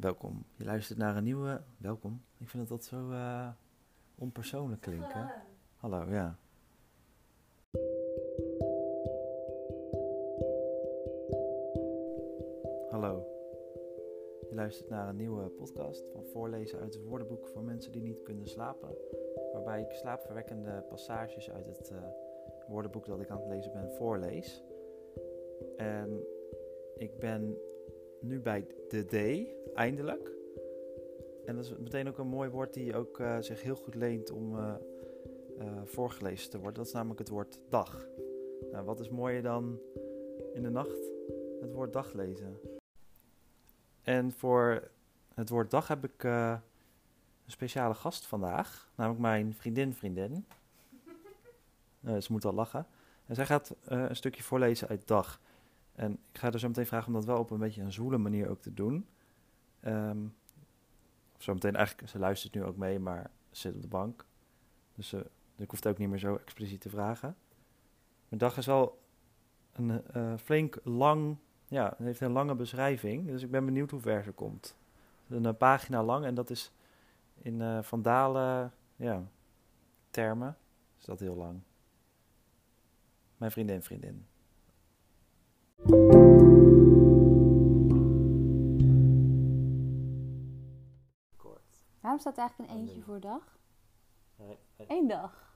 Welkom. Je luistert naar een nieuwe. Welkom. Ik vind dat dat zo eh, onpersoonlijk klinken. Hallo, ja. Hallo. Je luistert naar een nieuwe podcast van Voorlezen uit het woordenboek voor mensen die niet kunnen slapen. Waarbij ik slaapverwekkende passages uit het eh, woordenboek dat ik aan het lezen ben voorlees. En ik ben nu bij de D, eindelijk. En dat is meteen ook een mooi woord die ook uh, zich heel goed leent om uh, uh, voorgelezen te worden. Dat is namelijk het woord dag. Nou, wat is mooier dan in de nacht het woord dag lezen? En voor het woord dag heb ik een speciale gast vandaag, namelijk mijn vriendin vriendin. ze moet al lachen. En zij gaat een stukje voorlezen uit dag. En ik ga er zo meteen vragen om dat wel op een beetje een zwoele manier ook te doen. Um, zo meteen eigenlijk, ze luistert nu ook mee, maar ze zit op de bank. Dus, uh, ik hoef het ook niet meer zo expliciet te vragen. Mijn dag is wel een uh, flink lang, ja, heeft een lange beschrijving. Dus ik ben benieuwd hoe ver ze komt. Een uh, pagina lang en dat is in uh, vandalen, ja, termen, is dat heel lang. Mijn vriendin, vriendin. Staat er eigenlijk een eentje voor dag? Nee, nee. Eén dag.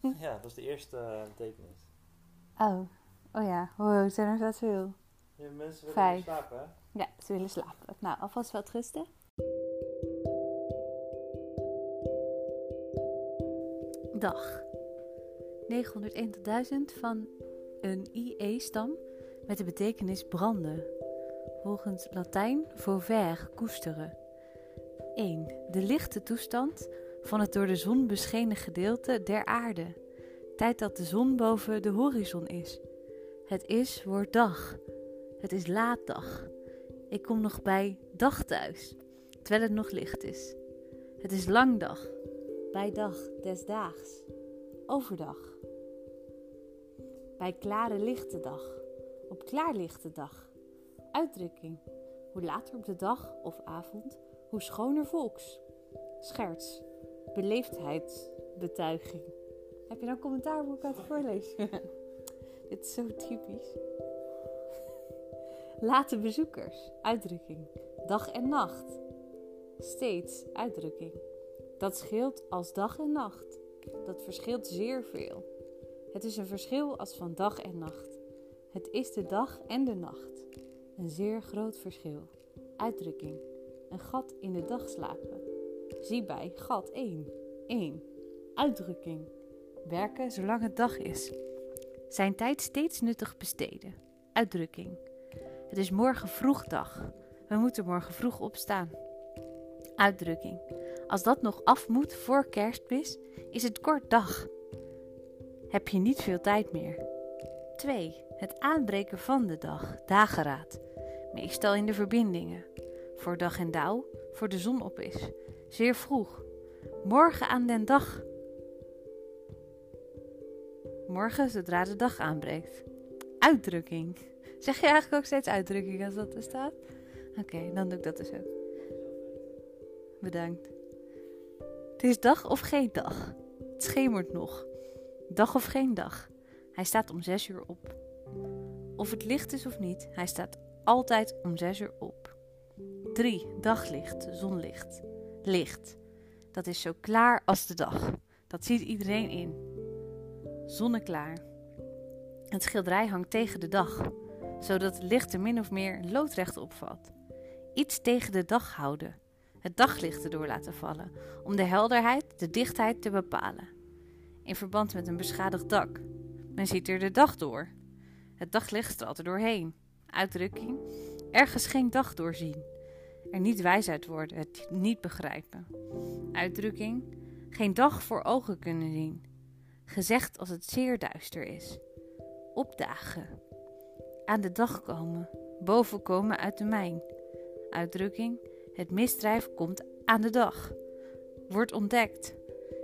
Ja, dat is de eerste uh, betekenis. Oh, oh ja. Wow, zijn er zoveel? Ja, mensen willen Vijf. slapen, hè? Ja, ze willen slapen. Nou, alvast wel rusten. Dag. 901 tot 1000 van een IE-stam met de betekenis branden. Volgens Latijn volver, koesteren. 1. De lichte toestand van het door de zon beschenen gedeelte der aarde. Tijd dat de zon boven de horizon is. Het is wordt dag. Het is laatdag. Ik kom nog bij dag thuis, terwijl het nog licht is. Het is langdag. Bij dag des daags. Overdag. Bij klare lichte dag. Op klaarlichte dag. Uitdrukking. Hoe later op de dag of avond, hoe schoner volks. Scherts. Beleefdheidsbetuiging. Heb je nou commentaar op elkaar te voorlezen? Dit is zo typisch. Late bezoekers. Uitdrukking. Dag en nacht. Steeds. Uitdrukking. Dat scheelt als dag en nacht. Dat verschilt zeer veel. Het is een verschil als van dag en nacht. Het is de dag en de nacht. Een zeer groot verschil. Uitdrukking. Een gat in de dag slapen. Zie bij gat 1. 1. Uitdrukking. Werken zolang het dag is. Zijn tijd steeds nuttig besteden. Uitdrukking. Het is morgen vroeg dag. We moeten morgen vroeg opstaan. Uitdrukking. Als dat nog af moet voor kerstmis, is het kort dag. Heb je niet veel tijd meer. 2. Het aanbreken van de dag. Dageraad. Meestal in de verbindingen. Voor dag en dauw, voor de zon op is. Zeer vroeg. Morgen aan den dag. Morgen zodra de dag aanbreekt. Uitdrukking. Zeg je eigenlijk ook steeds uitdrukking als dat er staat? Oké, dan doe ik dat dus ook. Bedankt. Het is dag of geen dag. Het schemert nog. Dag of geen dag. Hij staat om zes uur op. Of het licht is of niet, hij staat altijd om zes uur op. 3. Daglicht, zonlicht. Licht. Dat is zo klaar als de dag. Dat ziet iedereen in. Zonneklaar. Het schilderij hangt tegen de dag, zodat het licht er min of meer loodrecht opvalt. Iets tegen de dag houden. Het daglicht erdoor laten vallen, om de helderheid, de dichtheid te bepalen. In verband met een beschadigd dak. Men ziet er de dag door. Het daglicht straalt er doorheen. Uitdrukking: ergens geen dag doorzien. Er niet wijs uit worden, het niet begrijpen. Uitdrukking: geen dag voor ogen kunnen zien. Gezegd als het zeer duister is. Opdagen. Aan de dag komen. Boven komen uit de mijn. Uitdrukking: het misdrijf komt aan de dag. Wordt ontdekt.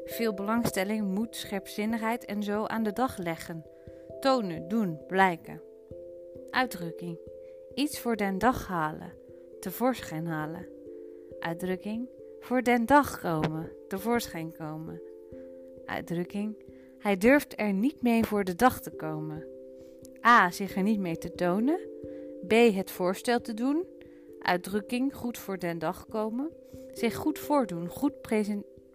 Veel belangstelling, moed, scherpzinnigheid en zo aan de dag leggen. Tonen, doen, blijken. Uitdrukking. Iets voor den dag halen. tevoorschijn halen. Uitdrukking voor den dag komen, tevoorschijn komen. Uitdrukking hij durft er niet mee voor de dag te komen. A. Zich er niet mee te tonen. B. Het voorstel te doen. Uitdrukking goed voor den dag komen. Zich goed voordoen, goed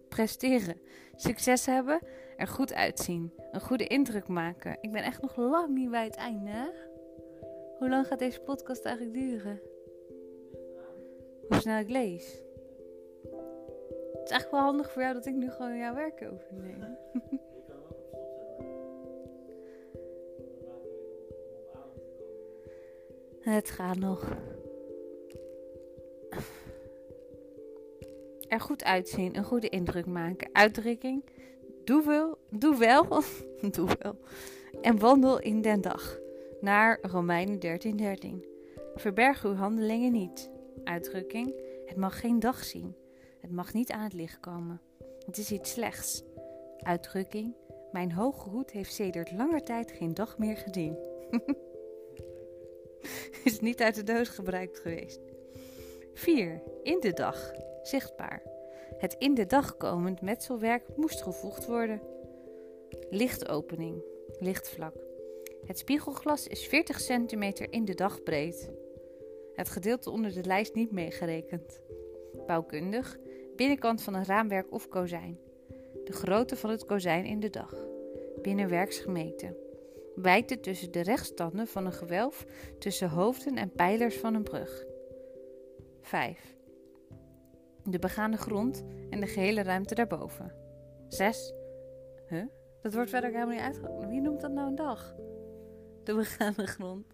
presteren. Succes hebben, er goed uitzien. Een goede indruk maken. Ik ben echt nog lang niet bij het einde. Hoe lang gaat deze podcast eigenlijk duren? Hoe snel ik lees. Het is eigenlijk wel handig voor jou dat ik nu gewoon jouw werk overneem. Het gaat nog. Er goed uitzien, een goede indruk maken. Uitdrukking. Doe wel, doe wel, doe wel. En wandel in den dag. Naar Romeinen 13:13. 13. Verberg uw handelingen niet. Uitdrukking. Het mag geen dag zien. Het mag niet aan het licht komen. Het is iets slechts. Uitdrukking. Mijn hoge hoed heeft sedert langer tijd geen dag meer gediend. is niet uit de doos gebruikt geweest. 4. In de dag. Zichtbaar. Het in de dag komend metselwerk moest gevoegd worden. Lichtopening. Lichtvlak. Het spiegelglas is 40 centimeter in de dag breed. Het gedeelte onder de lijst niet meegerekend. Bouwkundig. Binnenkant van een raamwerk of kozijn. De grootte van het kozijn in de dag. Binnenwerks gemeten wijkte tussen de rechtstanden van een gewelf tussen hoofden en pijlers van een brug. 5. De begane grond en de gehele ruimte daarboven. 6. Huh? Dat wordt verder helemaal niet uitgelegd. Wie noemt dat nou een dag? De begane grond.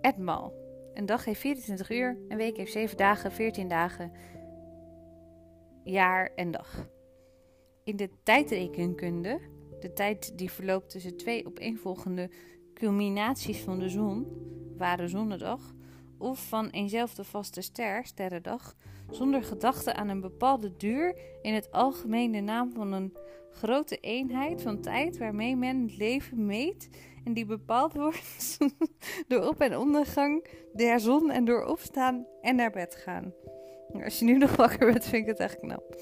Etmaal. Een dag heeft 24 uur, een week heeft 7 dagen, 14 dagen, jaar en dag. In de tijdrekenkunde, de tijd die verloopt tussen twee opeenvolgende culminaties van de zon, ware zonnedag, of van eenzelfde vaste ster, sterrendag, zonder gedachte aan een bepaalde duur, in het algemeen de naam van een grote eenheid van tijd waarmee men het leven meet en die bepaald wordt door op- en ondergang der zon en door opstaan en naar bed gaan. Als je nu nog wakker bent, vind ik het echt knap.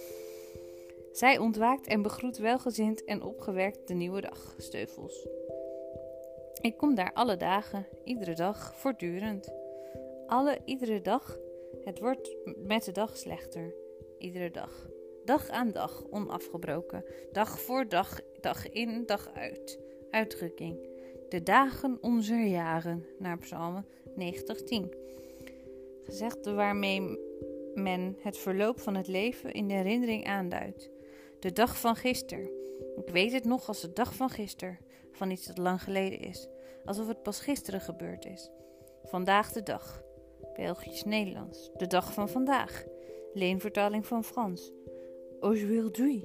Zij ontwaakt en begroet welgezind en opgewerkt de nieuwe dag, Steuvels. Ik kom daar alle dagen, iedere dag, voortdurend. Alle, iedere dag. Het wordt met de dag slechter. Iedere dag. Dag aan dag, onafgebroken. Dag voor dag, dag in, dag uit. Uitdrukking. De dagen onze jaren, naar Psalmen 90:10. Gezegd waarmee men het verloop van het leven in de herinnering aanduidt. De dag van gisteren. Ik weet het nog als de dag van gisteren, van iets dat lang geleden is, alsof het pas gisteren gebeurd is. Vandaag de dag. Belgisch-Nederlands. De dag van vandaag. Leenvertaling van Frans. Aujourd'hui.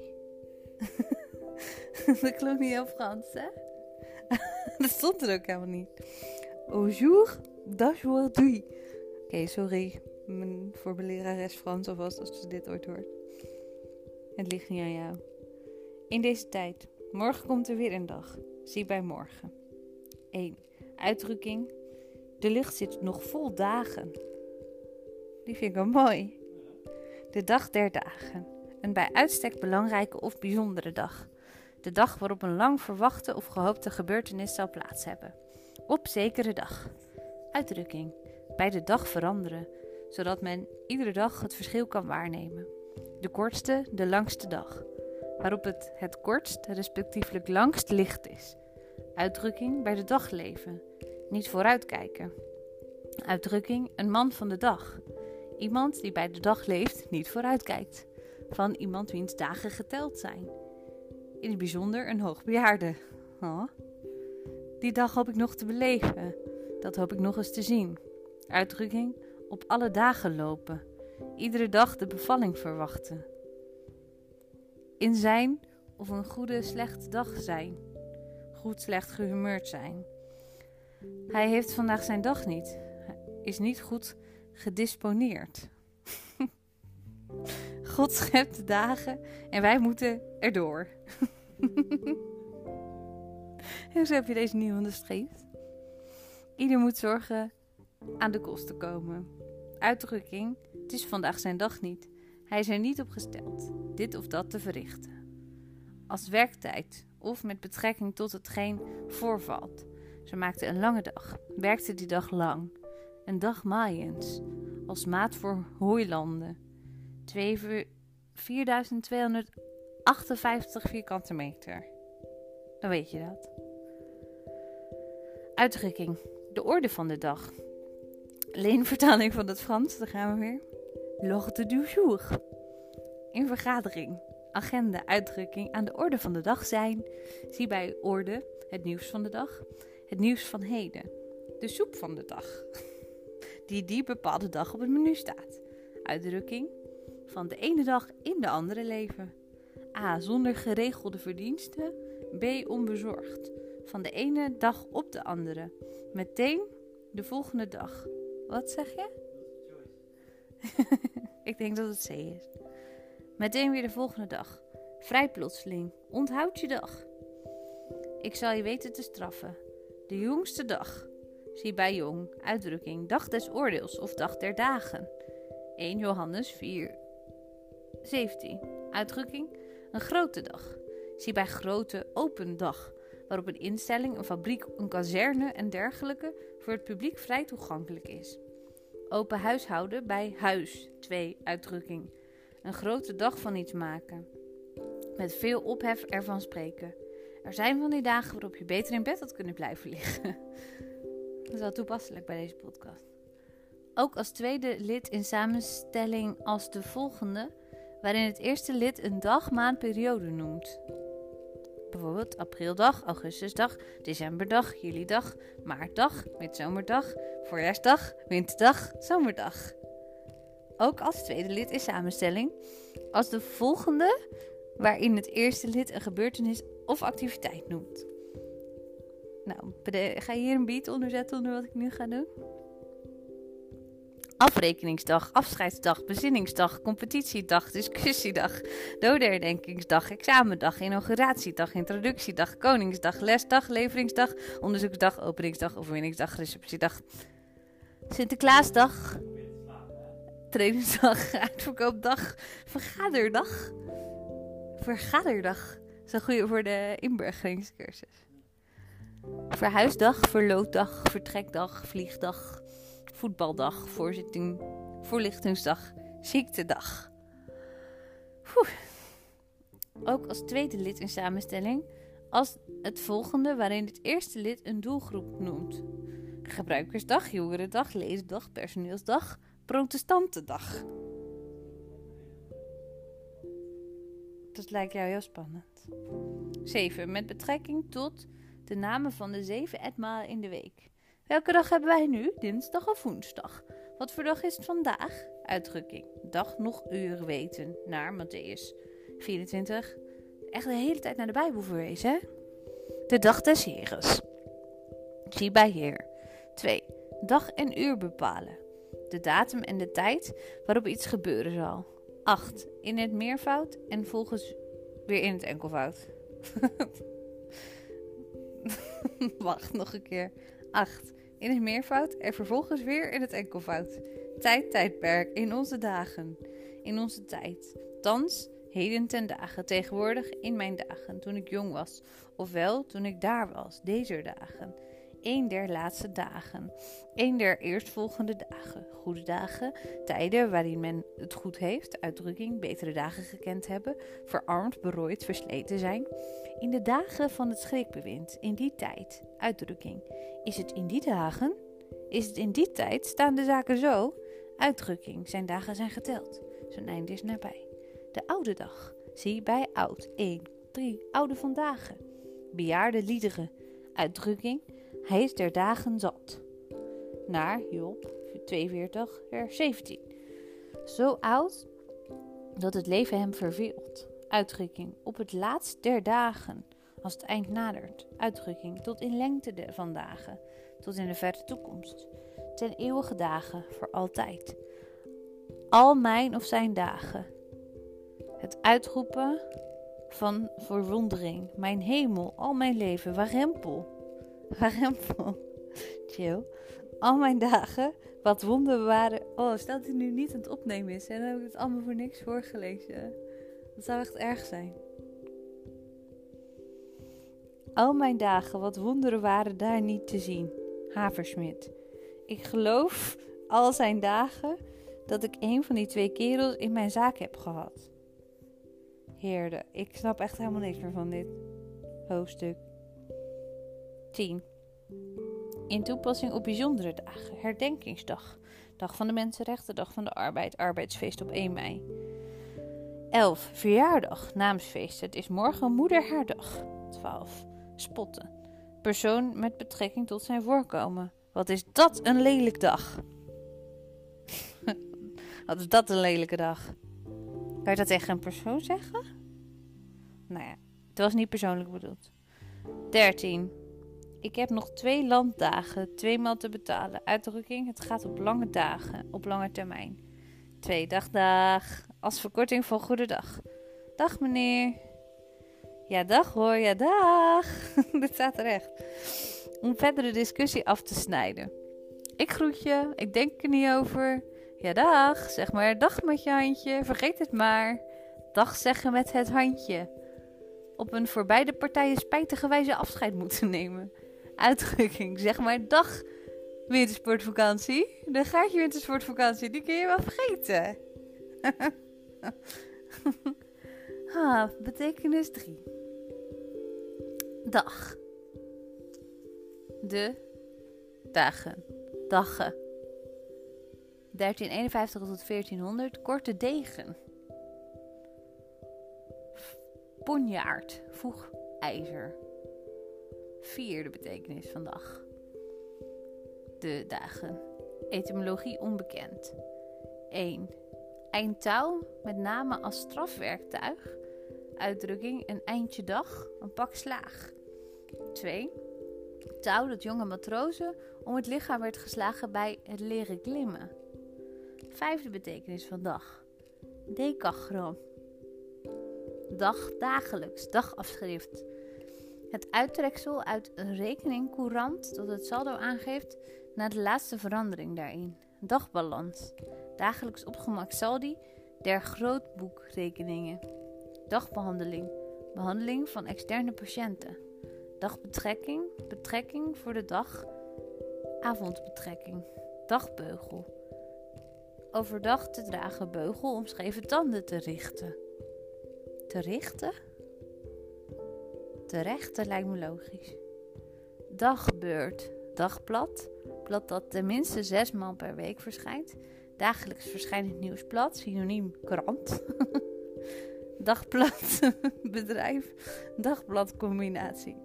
dat klonk niet heel Frans, hè? dat stond er ook helemaal niet. Aujourd'hui d'aujourd'hui. Oké, sorry voor mijn Frans alvast als ze dit ooit hoort. Het ligt niet aan jou. In deze tijd. Morgen komt er weer een dag. Zie bij morgen. 1. Uitdrukking. De lucht zit nog vol dagen. Die vind ik wel mooi. De dag der dagen. Een bij uitstek belangrijke of bijzondere dag. De dag waarop een lang verwachte of gehoopte gebeurtenis zal plaats hebben. Op zekere dag. Uitdrukking. Bij de dag veranderen, zodat men iedere dag het verschil kan waarnemen de kortste, de langste dag, waarop het het kortst, respectievelijk langst licht is. Uitdrukking bij de dag leven, niet vooruitkijken. Uitdrukking een man van de dag, iemand die bij de dag leeft, niet vooruitkijkt. Van iemand wiens dagen geteld zijn. In het bijzonder een hoogbejaarde. Oh. Die dag hoop ik nog te beleven. Dat hoop ik nog eens te zien. Uitdrukking op alle dagen lopen iedere dag de bevalling verwachten. In zijn of een goede, slechte dag zijn. Goed, slecht gehumeurd zijn. Hij heeft vandaag zijn dag niet. Is niet goed gedisponeerd. God schept de dagen en wij moeten erdoor. en zo heb je deze nieuwe onderstreept. Ieder moet zorgen aan de kosten komen. Uitdrukking: Het is vandaag zijn dag niet. Hij is er niet op gesteld dit of dat te verrichten. Als werktijd of met betrekking tot hetgeen voorvalt. Ze maakte een lange dag, werkte die dag lang. Een dag maaiens, als maat voor hooilanden. 4258 vierkante meter. Dan weet je dat. Uitdrukking. De orde van de dag. Leenvertaling van het Frans, daar gaan we weer. L'ordre du jour. In vergadering. Agenda, uitdrukking aan de orde van de dag zijn. Zie bij orde het nieuws van de dag. Het nieuws van heden. De soep van de dag. Die die bepaalde dag op het menu staat. Uitdrukking van de ene dag in de andere leven. A. Zonder geregelde verdiensten. B. Onbezorgd. Van de ene dag op de andere. Meteen de volgende dag. Wat zeg je? Ik denk dat het C is. Meteen weer de volgende dag. Vrij plotseling. Onthoud je dag. Ik zal je weten te straffen. De jongste dag. Zie bij jong. Uitdrukking. Dag des oordeels of dag der dagen. 1 Johannes 4. 17. Uitdrukking. Een grote dag. Zie bij grote open dag. Waarop een instelling, een fabriek, een kazerne en dergelijke voor het publiek vrij toegankelijk is. Open huishouden bij huis. 2. Uitdrukking. Een grote dag van iets maken. Met veel ophef ervan spreken. Er zijn van die dagen waarop je beter in bed had kunnen blijven liggen. Dat is wel toepasselijk bij deze podcast. Ook als tweede lid in samenstelling als de volgende, waarin het eerste lid een dag, maand, periode noemt. Bijvoorbeeld aprildag, augustusdag, decemberdag, julidag, maartdag, midzomerdag, voorjaarsdag, winterdag, zomerdag. Ook als tweede lid in samenstelling als de volgende, waarin het eerste lid een gebeurtenis of activiteit noemt. Nou, ga je hier een beat onder zetten onder wat ik nu ga doen? Afrekeningsdag, afscheidsdag, bezinningsdag, competitiedag, discussiedag, dodenherdenkingsdag, examendag, inauguratiedag, introductiedag, koningsdag, lesdag, leveringsdag, onderzoeksdag, openingsdag, overwinningsdag, receptiedag, Sinterklaasdag, trainingsdag, uitverkoopdag, vergaderdag. Vergaderdag. Is een goede voor de inburgeringscursus. Verhuisdag, verlootdag, vertrekdag, vliegdag, voetbaldag, voorzitting, voorlichtingsdag, ziektedag. Ook als tweede lid in samenstelling als het volgende waarin het eerste lid een doelgroep noemt. Gebruikersdag, jongerendag, leesdag, personeelsdag, protestantendag. Dat lijkt jou heel spannend. 7. Met betrekking tot de namen van de zeven etmalen in de week. Welke dag hebben wij nu? Dinsdag of woensdag? Wat voor dag is het vandaag? Uitdrukking. Dag nog uren weten. Naar Matthäus 24. Echt de hele tijd naar de Bijbel verwezen, hè? De dag des Heeres. Zie bij Heer. 2. Dag en uur bepalen. De datum en de tijd waarop iets gebeuren zal. 8. In het meervoud en volgens weer in het enkelvoud. Wacht nog een keer. 8. In het meervoud en vervolgens weer in het enkelvoud. Tijd, tijdperk, in onze dagen. In onze tijd. Thans, heden ten dagen. Tegenwoordig in mijn dagen, toen ik jong was. Ofwel, toen ik daar was, deze dagen een der laatste dagen, een der eerstvolgende dagen, goede dagen, tijden waarin men het goed heeft, uitdrukking, betere dagen gekend hebben, verarmd, berooid, versleten zijn. In de dagen van het schrikbewind, in die tijd, uitdrukking. Is het in die dagen? Is het in die tijd? Staan de zaken zo? Uitdrukking, zijn dagen zijn geteld, zijn einde is nabij. De oude dag, zie bij oud, 1, 3, oude vandaag. Bejaarde liederen, uitdrukking, hij is der dagen zat. Naar Job 42, vers 17. Zo oud dat het leven hem verveelt. Uitdrukking op het laatst der dagen, als het eind nadert. Uitdrukking tot in lengte van dagen, tot in de verte toekomst. Ten eeuwige dagen, voor altijd. Al mijn of zijn dagen. Het uitroepen van verwondering. Mijn hemel, al mijn leven, warempel. Warempel. chill. Al mijn dagen, wat wonderen waren. Oh, stel dat hij nu niet aan het opnemen is en dan heb ik het allemaal voor niks voorgelezen. Dat zou echt erg zijn. Al mijn dagen, wat wonderen waren daar niet te zien. Haversmit. Ik geloof al zijn dagen dat ik een van die twee kerels in mijn zaak heb gehad. Heerde, ik snap echt helemaal niks meer van dit hoofdstuk. 10. In toepassing op bijzondere dagen. Herdenkingsdag. Dag van de Mensenrechten, Dag van de Arbeid, Arbeidsfeest op 1 mei. 11. Verjaardag, naamsfeest. Het is morgen moeder haar dag. 12. Spotten. Persoon met betrekking tot zijn voorkomen. Wat is dat een lelijk dag? Wat is dat een lelijke dag? Kan je dat tegen een persoon zeggen? Nou ja, het was niet persoonlijk bedoeld. 13. Ik heb nog twee landdagen, tweemaal te betalen. Uitdrukking, het gaat op lange dagen, op lange termijn. Twee dag, dag. Als verkorting van goedendag. Dag meneer. Ja, dag hoor, ja, dag. Dit staat er echt. Om verdere discussie af te snijden. Ik groet je, ik denk er niet over. Ja, dag. Zeg maar dag met je handje. Vergeet het maar. Dag zeggen met het handje. Op een voor beide partijen spijtige wijze afscheid moeten nemen. Uitdrukking. Zeg maar dag wintersportvakantie. Dan gaat je wintersportvakantie. Die kun je wel vergeten. ah, betekenis 3. Dag. De dagen. Daggen. 1351 tot 1400. Korte degen. Ponjaard. Voeg ijzer. Vierde betekenis van dag. De dagen. Etymologie onbekend. 1. Eindtouw, met name als strafwerktuig. Uitdrukking een eindje dag, een pak slaag. 2. Touw dat jonge matrozen om het lichaam werd geslagen bij het leren klimmen. Vijfde betekenis van dag. Decagram. Dag, dagelijks, dagafschrift. Het uittreksel uit een rekening courant dat het saldo aangeeft na de laatste verandering daarin. Dagbalans. Dagelijks opgemaakt saldi der grootboekrekeningen. Dagbehandeling. Behandeling van externe patiënten. Dagbetrekking. Betrekking voor de dag. Avondbetrekking. Dagbeugel. Overdag te dragen beugel om scheve tanden te richten. Te richten? Te rechten lijkt me logisch. Dagbeurt. Dagblad. Blad dat tenminste zes maal per week verschijnt. Dagelijks verschijnend nieuwsblad. Synoniem krant. Dagblad. Bedrijf. Dagbladcombinatie.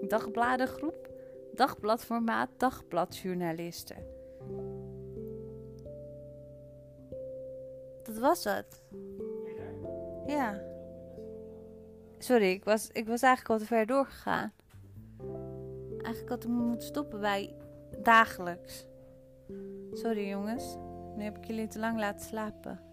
Dagbladengroep. Dagbladformaat. Dagbladjournalisten. Dat was het. Ja. Sorry, ik was, ik was eigenlijk al te ver doorgegaan. Eigenlijk had ik moeten stoppen bij dagelijks. Sorry jongens, nu heb ik jullie te lang laten slapen.